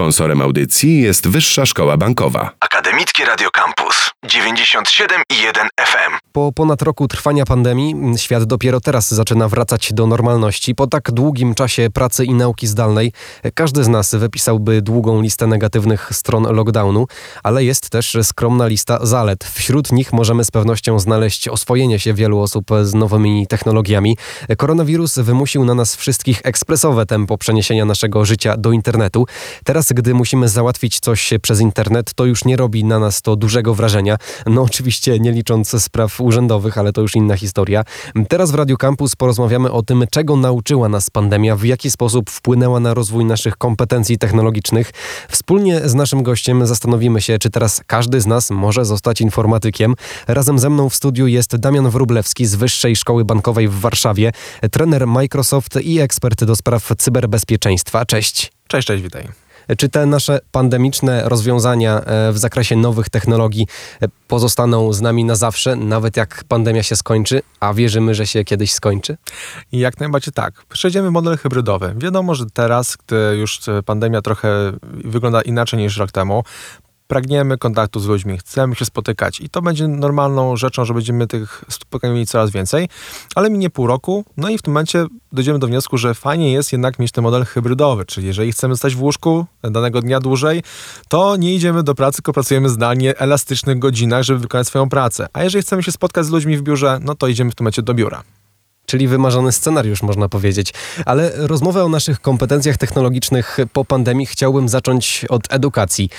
Sponsorem audycji jest Wyższa Szkoła Bankowa. Akademickie Radio Campus 97 i 1 FM. Po ponad roku trwania pandemii świat dopiero teraz zaczyna wracać do normalności. Po tak długim czasie pracy i nauki zdalnej każdy z nas wypisałby długą listę negatywnych stron lockdownu, ale jest też skromna lista zalet. Wśród nich możemy z pewnością znaleźć oswojenie się wielu osób z nowymi technologiami. Koronawirus wymusił na nas wszystkich ekspresowe tempo przeniesienia naszego życia do internetu. Teraz, gdy musimy załatwić coś przez internet, to już nie robi na nas to dużego wrażenia. No oczywiście nie licząc spraw urzędowych, ale to już inna historia. Teraz w Radio Campus porozmawiamy o tym, czego nauczyła nas pandemia, w jaki sposób wpłynęła na rozwój naszych kompetencji technologicznych. Wspólnie z naszym gościem zastanowimy się, czy teraz każdy z nas może zostać informatykiem. Razem ze mną w studiu jest Damian Wrublewski z Wyższej Szkoły Bankowej w Warszawie, trener Microsoft i ekspert do spraw cyberbezpieczeństwa. Cześć. Cześć, cześć, witaj. Czy te nasze pandemiczne rozwiązania e, w zakresie nowych technologii e, pozostaną z nami na zawsze, nawet jak pandemia się skończy, a wierzymy, że się kiedyś skończy? Jak najbardziej tak. Przejdziemy model hybrydowy. Wiadomo, że teraz, gdy już pandemia trochę wygląda inaczej niż rok temu, pragniemy kontaktu z ludźmi, chcemy się spotykać i to będzie normalną rzeczą, że będziemy tych spotkań mieli coraz więcej, ale minie pół roku, no i w tym momencie dojdziemy do wniosku, że fajnie jest jednak mieć ten model hybrydowy, czyli jeżeli chcemy stać w łóżku danego dnia dłużej, to nie idziemy do pracy, tylko pracujemy zdalnie, elastycznych godzinach, żeby wykonać swoją pracę. A jeżeli chcemy się spotkać z ludźmi w biurze, no to idziemy w tym momencie do biura czyli wymarzony scenariusz, można powiedzieć. Ale rozmowę o naszych kompetencjach technologicznych po pandemii chciałbym zacząć od edukacji.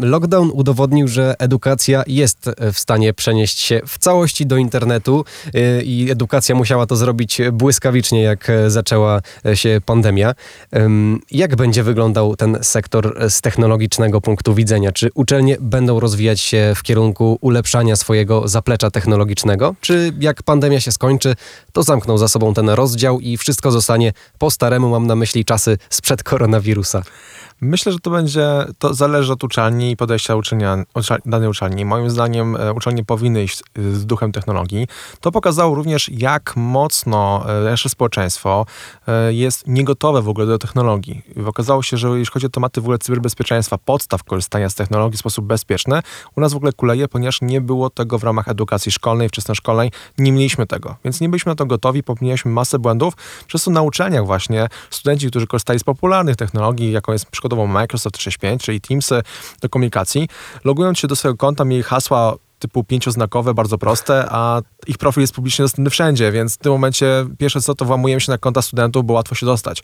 Lockdown udowodnił, że edukacja jest w stanie przenieść się w całości do internetu y, i edukacja musiała to zrobić błyskawicznie, jak zaczęła się pandemia. Jak będzie wyglądał ten sektor z technologicznego punktu widzenia? Czy uczelnie będą rozwijać się w kierunku ulepszania swojego zaplecza technologicznego? Czy jak pandemia się skończy, to zamknął za sobą ten rozdział i wszystko zostanie po staremu, mam na myśli czasy sprzed koronawirusa. Myślę, że to będzie, to zależy od uczelni i podejścia uczelnia, danej uczelni. Moim zdaniem e, uczelnie powinny iść z duchem technologii. To pokazało również, jak mocno e, nasze społeczeństwo e, jest niegotowe w ogóle do technologii. Okazało się, że jeśli chodzi o tematy w ogóle cyberbezpieczeństwa, podstaw korzystania z technologii w sposób bezpieczny, u nas w ogóle kuleje, ponieważ nie było tego w ramach edukacji szkolnej, wczesnoszkolnej, nie mieliśmy tego. Więc nie byliśmy na to gotowi, popełniliśmy masę błędów, przez to na uczelniach właśnie studenci, którzy korzystali z popularnych technologii, jaką jest przykład przykładowo Microsoft 365, czyli Teamsy do komunikacji, logując się do swojego konta, mieli hasła typu pięcioznakowe, bardzo proste, a ich profil jest publicznie dostępny wszędzie, więc w tym momencie pierwsze co, to włamujemy się na konta studentów, bo łatwo się dostać.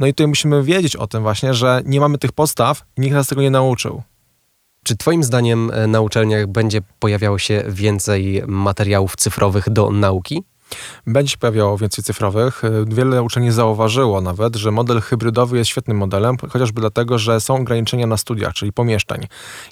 No i tutaj musimy wiedzieć o tym właśnie, że nie mamy tych podstaw i nikt nas tego nie nauczył. Czy Twoim zdaniem e, na uczelniach będzie pojawiało się więcej materiałów cyfrowych do nauki? Będzie się pojawiało więcej cyfrowych. Wiele uczelni zauważyło nawet, że model hybrydowy jest świetnym modelem, chociażby dlatego, że są ograniczenia na studiach, czyli pomieszczeń.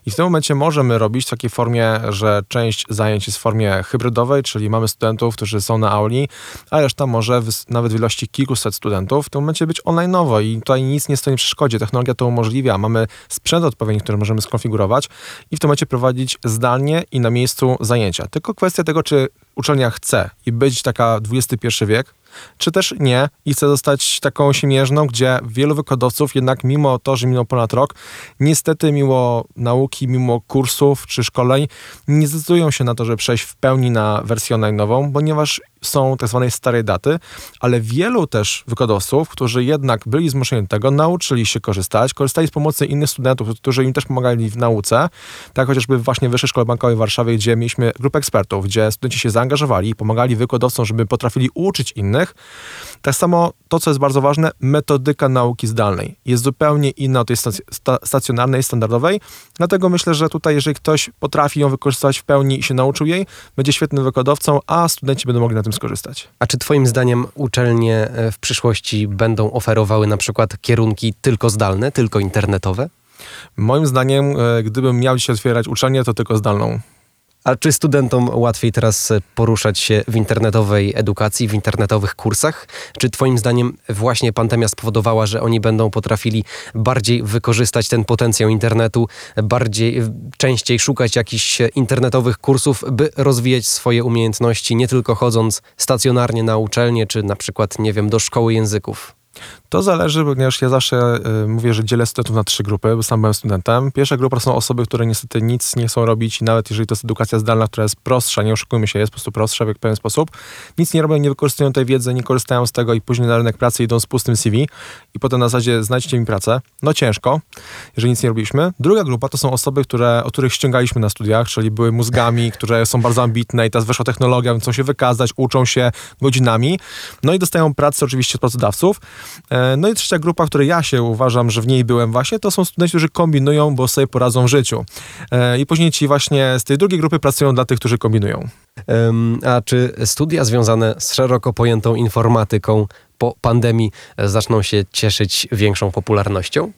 I w tym momencie możemy robić w takiej formie, że część zajęć jest w formie hybrydowej, czyli mamy studentów, którzy są na auli, a reszta może nawet w ilości kilkuset studentów w tym momencie być online'owo i tutaj nic nie stoi w przeszkodzie. Technologia to umożliwia. Mamy sprzęt odpowiedni, który możemy skonfigurować i w tym momencie prowadzić zdalnie i na miejscu zajęcia. Tylko kwestia tego, czy uczelnia chce i być taka XXI wiek, czy też nie i chce zostać taką siemierzną, gdzie wielu wykładowców jednak mimo to, że minął ponad rok, niestety mimo nauki, mimo kursów czy szkoleń, nie zdecydują się na to, żeby przejść w pełni na wersję online'ową, ponieważ są tak zwanej starej daty, ale wielu też wykładowców, którzy jednak byli zmuszeni do tego, nauczyli się korzystać, korzystali z pomocy innych studentów, którzy im też pomagali w nauce, tak chociażby właśnie w Wyższej Szkole Bankowej w Warszawie, gdzie mieliśmy grupę ekspertów, gdzie studenci się zaangażowali i pomagali wykładowcom, żeby potrafili uczyć innych. Tak samo to, co jest bardzo ważne, metodyka nauki zdalnej jest zupełnie inna od tej stacjonarnej, standardowej, dlatego myślę, że tutaj, jeżeli ktoś potrafi ją wykorzystać w pełni i się nauczył jej, będzie świetnym wykładowcą, a studenci będą mogli na tym skorzystać. A czy Twoim zdaniem uczelnie e, w przyszłości będą oferowały na przykład kierunki tylko zdalne, tylko internetowe? Moim zdaniem, e, gdybym miał się otwierać uczelnię, to tylko zdalną. A czy studentom łatwiej teraz poruszać się w internetowej edukacji, w internetowych kursach? Czy Twoim zdaniem właśnie pandemia spowodowała, że oni będą potrafili bardziej wykorzystać ten potencjał internetu, bardziej, częściej szukać jakichś internetowych kursów, by rozwijać swoje umiejętności, nie tylko chodząc stacjonarnie na uczelnię, czy na przykład, nie wiem, do szkoły języków? To zależy, ponieważ ja zawsze y, mówię, że dzielę studentów na trzy grupy, bo sam byłem studentem. Pierwsza grupa są osoby, które niestety nic nie chcą robić i nawet jeżeli to jest edukacja zdalna, która jest prostsza, nie oszukujmy się, jest po prostu prostsza w pewien sposób, nic nie robią, nie wykorzystują tej wiedzy, nie korzystają z tego i później na rynek pracy idą z pustym CV i potem na zasadzie znajdźcie mi pracę. No ciężko, jeżeli nic nie robiliśmy. Druga grupa to są osoby, które, o których ściągaliśmy na studiach, czyli były mózgami, które są bardzo ambitne i teraz weszła technologia, chcą się wykazać, uczą się godzinami, no i dostają pracę oczywiście od pracodawców. E, no i trzecia grupa, której ja się uważam, że w niej byłem właśnie, to są studenci, którzy kombinują, bo sobie poradzą w życiu. E, I później ci właśnie z tej drugiej grupy pracują dla tych, którzy kombinują. A czy studia związane z szeroko pojętą informatyką po pandemii zaczną się cieszyć większą popularnością?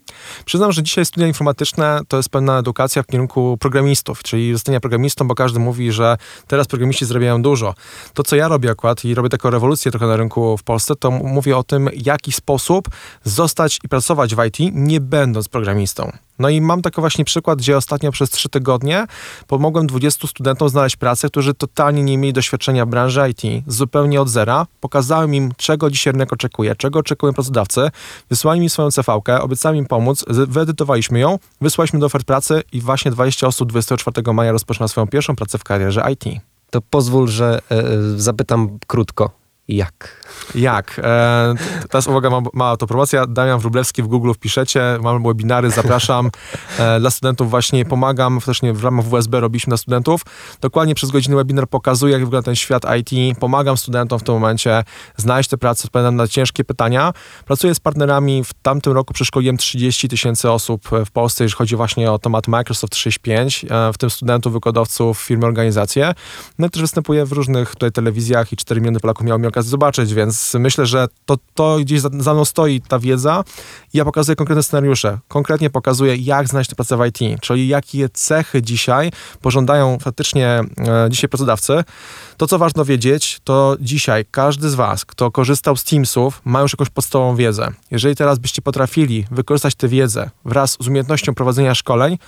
Przyznam, że dzisiaj studia informatyczne to jest pewna edukacja w kierunku programistów, czyli zostania programistą, bo każdy mówi, że teraz programiści zarabiają dużo. To, co ja robię akurat i robię taką rewolucję trochę na rynku w Polsce, to mówię o tym, jaki sposób zostać i pracować w IT, nie będąc programistą. No i mam taki właśnie przykład, gdzie ostatnio przez trzy tygodnie pomogłem 20 studentom znaleźć pracę, którzy totalnie nie mieli doświadczenia w branży IT, zupełnie od zera. Pokazałem im, czego dzisiaj rynek oczekuje, czego oczekują pracodawcy, wysłali mi swoją CV-kę, obiecałem im pomóc, wyedytowaliśmy ją, wysłaliśmy do ofert pracy i właśnie 20 osób 24 maja rozpoczyna swoją pierwszą pracę w karierze IT. To pozwól, że e, zapytam krótko. Jak? Jak? E, teraz uwaga, ma, mała to promocja. Damian Wróblewski w Google wpiszecie. Mam webinary, zapraszam. E, dla studentów właśnie pomagam. Faktycznie w ramach WSB robiliśmy dla studentów. Dokładnie przez godzinę webinar pokazuję, jak wygląda ten świat IT. Pomagam studentom w tym momencie znaleźć te prace, odpowiadam na ciężkie pytania. Pracuję z partnerami. W tamtym roku przeszkoliłem 30 tysięcy osób w Polsce, jeżeli chodzi właśnie o temat Microsoft 365, e, w tym studentów, wykładowców, firmy, organizacje. No i też występuję w różnych tutaj telewizjach i 4 miliony Polaków miało mi okazję zobaczyć, więc myślę, że to, to gdzieś za, za mną stoi ta wiedza ja pokazuję konkretne scenariusze. Konkretnie pokazuję, jak znaleźć tę pracę w IT, czyli jakie cechy dzisiaj pożądają faktycznie e, dzisiaj pracodawcy. To, co ważne wiedzieć, to dzisiaj każdy z Was, kto korzystał z Teamsów, ma już jakąś podstawową wiedzę. Jeżeli teraz byście potrafili wykorzystać tę wiedzę wraz z umiejętnością prowadzenia szkoleń,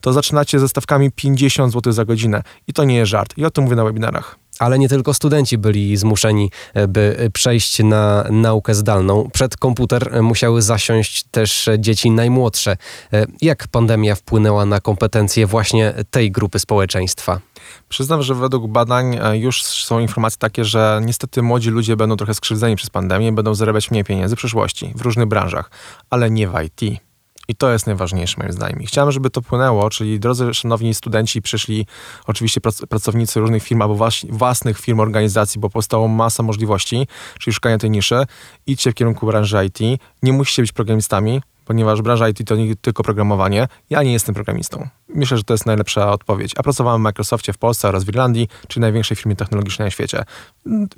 to zaczynacie ze stawkami 50 zł za godzinę. I to nie jest żart. I o tym mówię na webinarach. Ale nie tylko studenci byli zmuszeni, e, by przejść na naukę zdalną. Przed komputer e, musiały zasiąść też dzieci najmłodsze. E, jak pandemia wpłynęła na kompetencje właśnie tej grupy społeczeństwa? Przyznam, że według badań już są informacje takie, że niestety młodzi ludzie będą trochę skrzywdzeni przez pandemię, będą zarabiać mniej pieniędzy w przyszłości w różnych branżach, ale nie w IT. I to jest najważniejsze moim zdaniem. I chciałem, żeby to płynęło, czyli drodzy szanowni studenci, przyszli oczywiście pracownicy różnych firm albo własnych firm, organizacji, bo powstało masa możliwości, czyli szukania tej niszy. Idźcie w kierunku branży IT. Nie musicie być programistami, ponieważ branża IT to nie tylko programowanie. Ja nie jestem programistą. Myślę, że to jest najlepsza odpowiedź. A pracowałem w Microsoftie w Polsce oraz w Irlandii, czyli największej firmie technologicznej na świecie.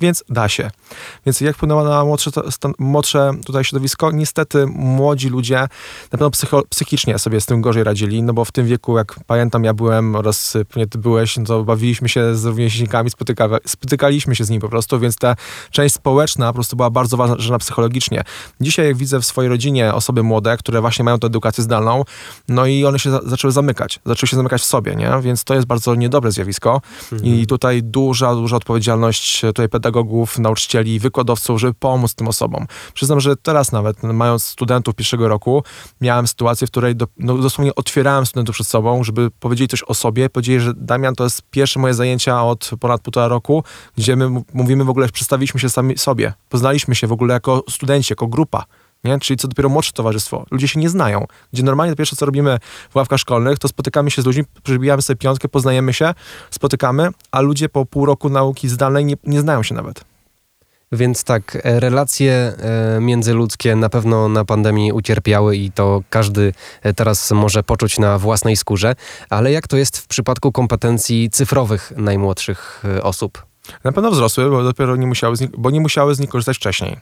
Więc da się. Więc jak wpłynęło na młodsze, młodsze tutaj środowisko? Niestety młodzi ludzie na pewno psycho, psychicznie sobie z tym gorzej radzili, no bo w tym wieku, jak pamiętam, ja byłem oraz pewnie ty byłeś, no to bawiliśmy się z rówieśnikami, spotyka, spotykaliśmy się z nimi po prostu, więc ta część społeczna po prostu była bardzo ważna psychologicznie. Dzisiaj jak widzę w swojej rodzinie osoby młode, które właśnie mają tę edukację zdalną, no i one się za zaczęły zamykać zaczął się zamykać w sobie, nie? Więc to jest bardzo niedobre zjawisko mhm. i tutaj duża, duża odpowiedzialność tutaj pedagogów, nauczycieli, wykładowców, żeby pomóc tym osobom. Przyznam, że teraz nawet, mając studentów pierwszego roku, miałem sytuację, w której do, no, dosłownie otwierałem studentów przed sobą, żeby powiedzieli coś o sobie, powiedzieli, że Damian, to jest pierwsze moje zajęcia od ponad półtora roku, gdzie my mówimy w ogóle, przedstawiliśmy się sami sobie, poznaliśmy się w ogóle jako studenci, jako grupa nie? czyli co dopiero młodsze towarzystwo. Ludzie się nie znają. Gdzie normalnie to pierwsze, co robimy w ławkach szkolnych, to spotykamy się z ludźmi, przybijamy sobie piątkę, poznajemy się, spotykamy, a ludzie po pół roku nauki zdalnej nie, nie znają się nawet. Więc tak, e, relacje e, międzyludzkie na pewno na pandemii ucierpiały i to każdy e, teraz może poczuć na własnej skórze, ale jak to jest w przypadku kompetencji cyfrowych najmłodszych osób? Na pewno wzrosły, bo dopiero nie musiały z nich, bo nie musiały z nich korzystać wcześniej.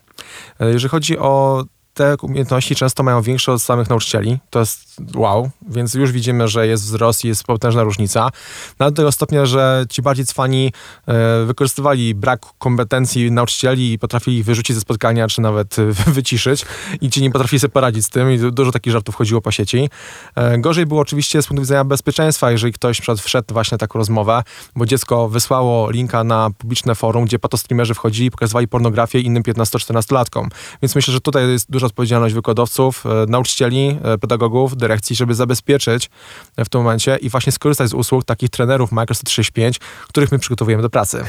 Jeżeli chodzi o te umiejętności często mają większe od samych nauczycieli. To jest wow. więc już widzimy, że jest wzrost i jest potężna różnica. Na do tego stopnia, że ci bardziej cwani e, wykorzystywali brak kompetencji nauczycieli i potrafili ich wyrzucić ze spotkania, czy nawet e, wyciszyć i ci nie potrafili sobie poradzić z tym i dużo takich żartów chodziło po sieci. E, gorzej było oczywiście z punktu widzenia bezpieczeństwa, jeżeli ktoś przed wszedł właśnie taką rozmowę, bo dziecko wysłało linka na publiczne forum, gdzie patostreamerzy wchodzili i pokazywali pornografię innym 15-14-latkom. Więc myślę, że tutaj jest duża odpowiedzialność wykładowców, e, nauczycieli, e, pedagogów, dyrekcji, żeby zabezpieczyć w tym momencie i właśnie skorzystać z usług takich trenerów Microsoft 365, których my przygotowujemy do pracy.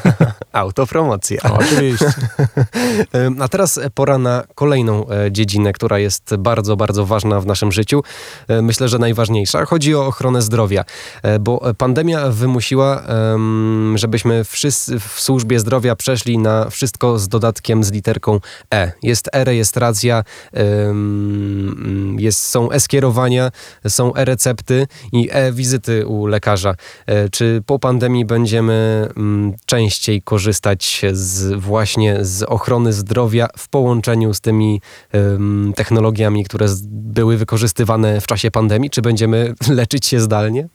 Autopromocja. No, oczywiście. A teraz pora na kolejną e, dziedzinę, która jest bardzo, bardzo ważna w naszym życiu. E, myślę, że najważniejsza. Chodzi o ochronę zdrowia, e, bo pandemia wymusiła, żebyśmy wszyscy w służbie zdrowia przeszli na wszystko z dodatkiem z literką E. Jest e-rejestracja, jest, są e-skierowania, są e-recepty i e-wizyty u lekarza. Czy po pandemii będziemy częściej korzystać z, właśnie z ochrony zdrowia w połączeniu z tymi technologiami, które były wykorzystywane w czasie pandemii? Czy będziemy leczyć się zdalnie?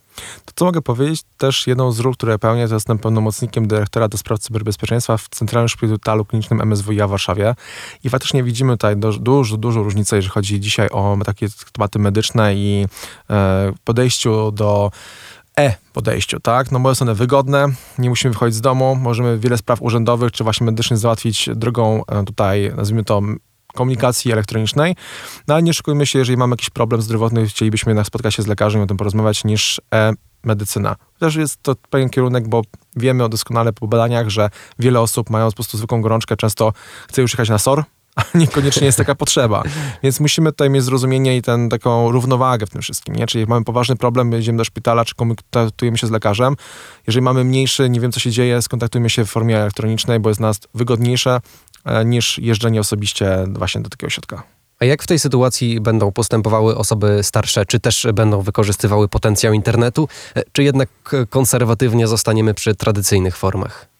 To co mogę powiedzieć, też jedną z ról, które pełnię, to jestem pełnomocnikiem dyrektora do spraw cyberbezpieczeństwa w Centralnym Szpitalu Klinicznym MSWiA w Warszawie i faktycznie widzimy tutaj dużo, dużo różnicę, jeżeli chodzi dzisiaj o takie tematy medyczne i e, podejściu do e-podejściu, tak? No bo są one wygodne, nie musimy wychodzić z domu, możemy wiele spraw urzędowych czy właśnie medycznych załatwić drogą e, tutaj, nazwijmy to komunikacji elektronicznej, no ale nie szykujmy się, jeżeli mamy jakiś problem zdrowotny, chcielibyśmy jednak spotkać się z lekarzem i o tym porozmawiać, niż e-medycyna. Też jest to pewien kierunek, bo wiemy doskonale po badaniach, że wiele osób mając po prostu zwykłą gorączkę często chce już jechać na SOR, a niekoniecznie jest taka potrzeba. Więc musimy tutaj mieć zrozumienie i ten, taką równowagę w tym wszystkim. Nie? Czyli mamy poważny problem, jedziemy do szpitala, czy kontaktujemy się z lekarzem. Jeżeli mamy mniejszy, nie wiem co się dzieje, skontaktujmy się w formie elektronicznej, bo jest nas wygodniejsze e, niż jeżdżenie osobiście właśnie do takiego ośrodka. A jak w tej sytuacji będą postępowały osoby starsze? Czy też będą wykorzystywały potencjał internetu, e, czy jednak konserwatywnie zostaniemy przy tradycyjnych formach?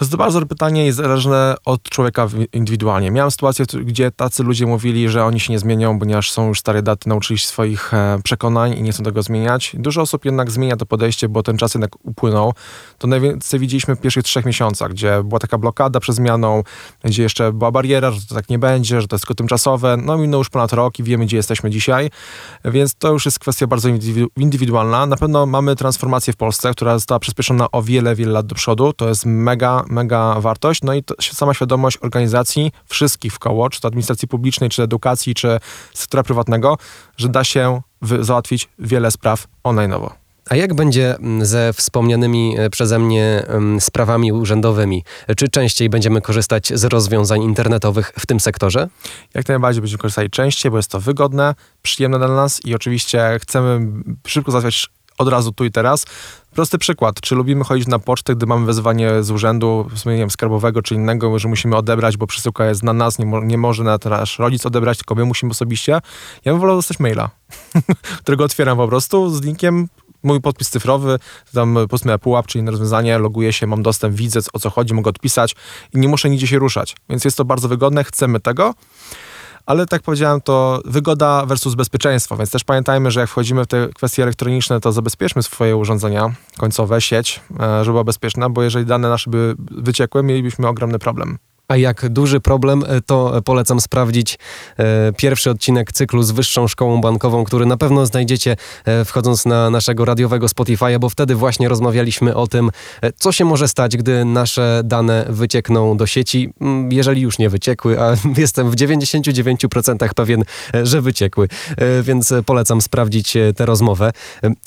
To jest bardzo pytanie i zależne od człowieka indywidualnie. Miałem sytuację, gdzie tacy ludzie mówili, że oni się nie zmienią, ponieważ są już stare daty, nauczyli się swoich e, przekonań i nie chcą tego zmieniać. Dużo osób jednak zmienia to podejście, bo ten czas jednak upłynął. To najwięcej widzieliśmy w pierwszych trzech miesiącach, gdzie była taka blokada przed zmianą, gdzie jeszcze była bariera, że to tak nie będzie, że to jest tylko tymczasowe. No minął już ponad rok i wiemy, gdzie jesteśmy dzisiaj, więc to już jest kwestia bardzo indywidualna. Na pewno mamy transformację w Polsce, która została przyspieszona o wiele, wiele lat do przodu. To jest mega, mega wartość. No i to, sama świadomość organizacji, wszystkich w koło, czy to administracji publicznej, czy edukacji, czy sektora prywatnego, że da się załatwić wiele spraw online'owo. A jak będzie mm, ze wspomnianymi e, przeze mnie mm, sprawami urzędowymi? Czy częściej będziemy korzystać z rozwiązań internetowych w tym sektorze? Jak najbardziej będziemy korzystali częściej, bo jest to wygodne, przyjemne dla nas i oczywiście chcemy szybko załatwiać od razu tu i teraz. Prosty przykład. Czy lubimy chodzić na pocztę, gdy mamy wezwanie z urzędu nie wiem, skarbowego czy innego, że musimy odebrać, bo przesyłka jest na nas, nie, mo nie może na nasz rodzic odebrać, tylko my musimy osobiście. Ja bym wolał dostać maila, którego otwieram po prostu z linkiem mój podpis cyfrowy, tam powiedzmy Apple App czy inne rozwiązanie, loguję się, mam dostęp, widzę o co chodzi, mogę odpisać i nie muszę nigdzie się ruszać. Więc jest to bardzo wygodne, chcemy tego ale tak powiedziałem, to wygoda versus bezpieczeństwo, więc też pamiętajmy, że jak wchodzimy w te kwestie elektroniczne, to zabezpieczmy swoje urządzenia końcowe, sieć, e, żeby była bezpieczna, bo jeżeli dane nasze by wyciekły, mielibyśmy ogromny problem. A jak duży problem, e, to polecam sprawdzić e, pierwszy odcinek cyklu z Wyższą Szkołą Bankową, który na pewno znajdziecie e, wchodząc na naszego radiowego Spotify'a, bo wtedy właśnie rozmawialiśmy o tym, co się może stać, gdy nasze dane wyciekną do sieci, mm, jeżeli już nie wyciekły, a jestem w 99% pewien, że wyciekły, więc polecam sprawdzić tę rozmowę.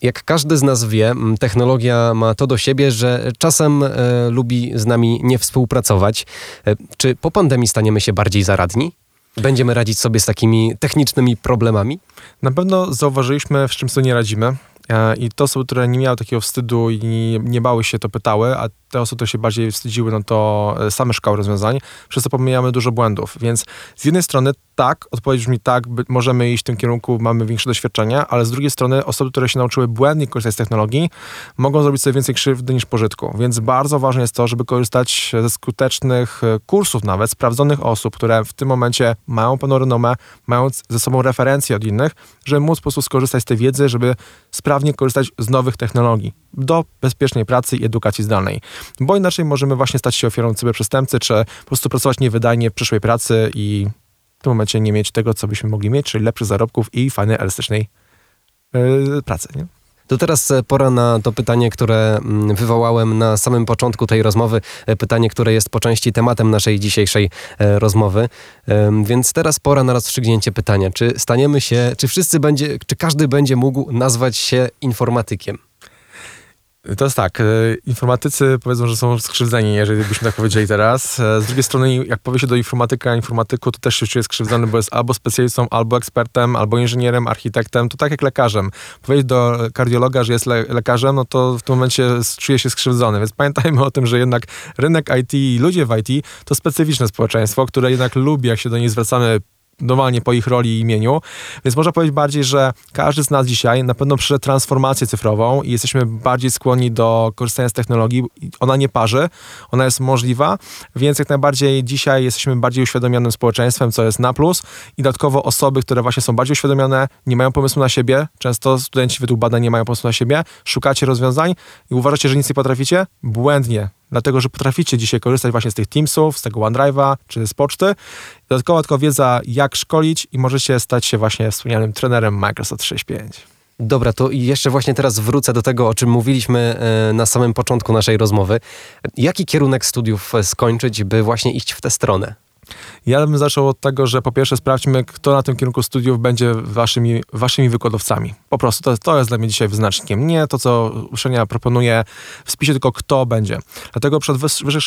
Jak każdy z nas wie, technologia ma to do siebie, że czasem lubi z nami nie współpracować. Czy po pandemii staniemy się bardziej zaradni? Będziemy radzić sobie z takimi technicznymi problemami? Na pewno zauważyliśmy, w czym sobie nie radzimy I to osoby, które nie miały takiego wstydu i nie bały się, to pytały, a te osoby, które się bardziej wstydziły, no to e, same szukały rozwiązań, przez co pomijamy dużo błędów. Więc z jednej strony tak, odpowiedź brzmi tak, możemy iść w tym kierunku, mamy większe doświadczenia, ale z drugiej strony osoby, które się nauczyły błędnie korzystać z technologii, mogą zrobić sobie więcej krzywdy niż pożytku. Więc bardzo ważne jest to, żeby korzystać ze skutecznych e, kursów nawet, sprawdzonych osób, które w tym momencie mają pełną renomę, mają ze sobą referencje od innych, żeby móc po prostu skorzystać z tej wiedzy, żeby sprawnie korzystać z nowych technologii do bezpiecznej pracy i edukacji zdalnej. Bo inaczej możemy właśnie stać się ofiarą cyberprzestępcy, czy po prostu pracować niewydajnie w przyszłej pracy i w tym momencie nie mieć tego, co byśmy mogli mieć, czyli lepszych zarobków i fajnej, elastycznej yy, pracy. Nie? To teraz e, pora na to pytanie, które mm, wywołałem na samym początku tej rozmowy. E, pytanie, które jest po części tematem naszej dzisiejszej e, rozmowy. Więc teraz pora na rozstrzygnięcie pytania. Czy staniemy się, czy wszyscy będzie, czy każdy będzie mógł nazwać się informatykiem? To jest tak, e, informatycy powiedzą, że są skrzywdzeni, jeżeli byśmy tak powiedzieli teraz. E, z drugiej strony, jak powie się do informatyka, informatyku, to też się czuje skrzywdzony, bo jest albo specjalistą, albo ekspertem, albo inżynierem, architektem, to tak jak lekarzem. Powiedzieć do kardiologa, że jest le lekarzem, no to w tym momencie czuje się skrzywdzony. Więc pamiętajmy o tym, że jednak rynek IT i ludzie w IT to specyficzne społeczeństwo, które jednak lubi, jak się do nich zwracamy normalnie po ich roli i imieniu. Więc można powiedzieć bardziej, że każdy z nas dzisiaj na pewno przeszedł transformację cyfrową i jesteśmy bardziej skłonni do korzystania z technologii. Ona nie parzy, ona jest możliwa, więc jak najbardziej dzisiaj jesteśmy bardziej uświadomionym społeczeństwem, co jest na plus i dodatkowo osoby, które właśnie są bardziej uświadomione, nie mają pomysłu na siebie, często studenci według badań nie mają pomysłu na siebie, szukacie rozwiązań i uważacie, że nic nie potraficie? Błędnie dlatego że potraficie dzisiaj korzystać właśnie z tych Teamsów, z tego OneDrive'a czy z poczty. Dodatkowa tylko wiedza, jak szkolić i możecie stać się właśnie wspomnianym trenerem Microsoft 365. Dobra, to jeszcze właśnie teraz wrócę do tego, o czym mówiliśmy e, na samym początku naszej rozmowy. Jaki kierunek studiów skończyć, by właśnie iść w tę stronę? Ja bym zaczął od tego, że po pierwsze sprawdźmy, kto na tym kierunku studiów będzie waszymi, waszymi wykładowcami. Po prostu to, to jest dla mnie dzisiaj wyznacznikiem. Nie to, co uczelnia proponuje w spisie, tylko kto będzie. Dlatego przed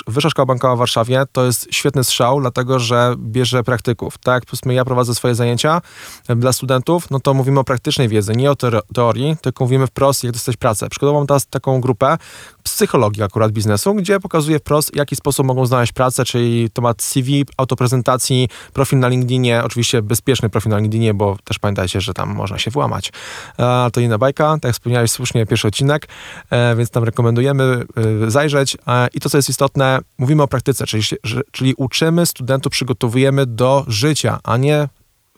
Wyższa Szkoła Bankowa w Warszawie to jest świetny strzał, dlatego że bierze praktyków. Tak, powiedzmy, ja prowadzę swoje zajęcia dla studentów, no to mówimy o praktycznej wiedzy, nie o teorii, tylko mówimy wprost, jak dostać pracę. Przykładowo teraz taką grupę psychologii akurat biznesu, gdzie pokazuje wprost, w jaki sposób mogą znaleźć pracę, czyli temat CV, autoprezentacji, profil na LinkedInie, oczywiście bezpieczny profil na LinkedInie, bo też pamiętajcie, że tam można się włamać. E, to inna bajka, tak jak wspomniałeś słusznie, pierwszy odcinek, e, więc tam rekomendujemy e, zajrzeć. I to, co jest istotne, mówimy o praktyce, czyli, czyli uczymy studentów, przygotowujemy do życia, a nie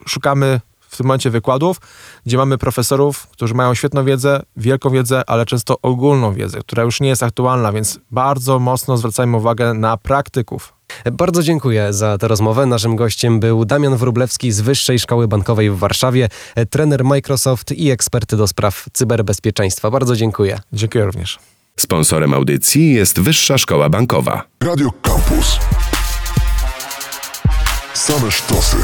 szukamy w tym momencie wykładów, gdzie mamy profesorów, którzy mają świetną wiedzę, wielką wiedzę, ale często ogólną wiedzę, która już nie jest aktualna, więc bardzo mocno zwracajmy uwagę na praktyków. Bardzo dziękuję za tę rozmowę. Naszym gościem był Damian Wróblewski z Wyższej Szkoły Bankowej w Warszawie, trener Microsoft i eksperty do spraw cyberbezpieczeństwa. Bardzo dziękuję. Dziękuję również. Sponsorem audycji jest Wyższa Szkoła Bankowa. Radio Campus. Same sztosy.